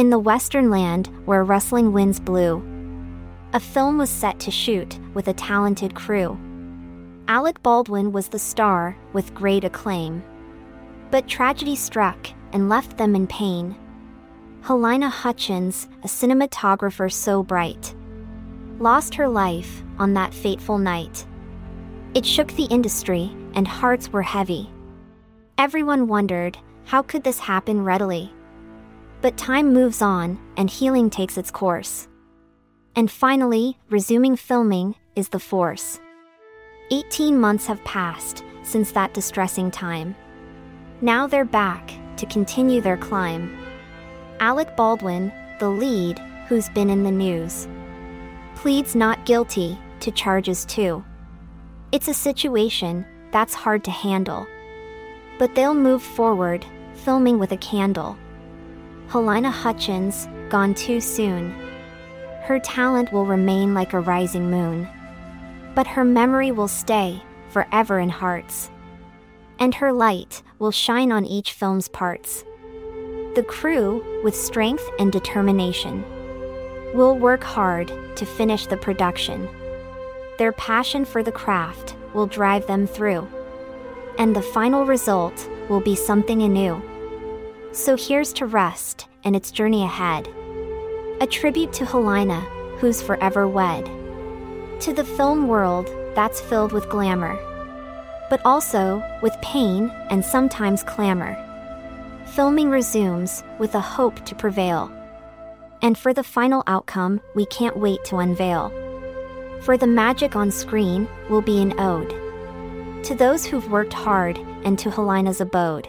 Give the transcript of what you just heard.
in the western land where rustling winds blew. A film was set to shoot with a talented crew. Alec Baldwin was the star with great acclaim. But tragedy struck and left them in pain. Halyna Hutchins, a cinematographer so bright, lost her life on that fateful night. It shook the industry, and hearts were heavy. Everyone wondered how could this happen readily? But time moves on, and healing takes its course. And finally, resuming filming is the force. 18 months have passed since that distressing time. Now they're back to continue their climb. Alec Baldwin, the lead, who's been in the news, pleads not guilty to charges two. It's a situation that's hard to handle. But they'll move forward, filming with a candle. Halyna Hutchins, gone too soon. Her talent will remain like a rising moon. But her memory will stay forever in hearts. And her light will shine on each film's parts. The crew, with strength and determination, will work hard to finish the production. Their passion for the craft will drive them through. And the final result will be something anew. So here's to Rust and its journey ahead. A tribute to Halyna, who's forever wed. To the film world that's filled with glamour, but also with pain and sometimes clamor. Filming resumes with a hope to prevail. And for the final outcome, we can't wait to unveil. For the magic on screen will be an ode to those who've worked hard and to Halyna's abode.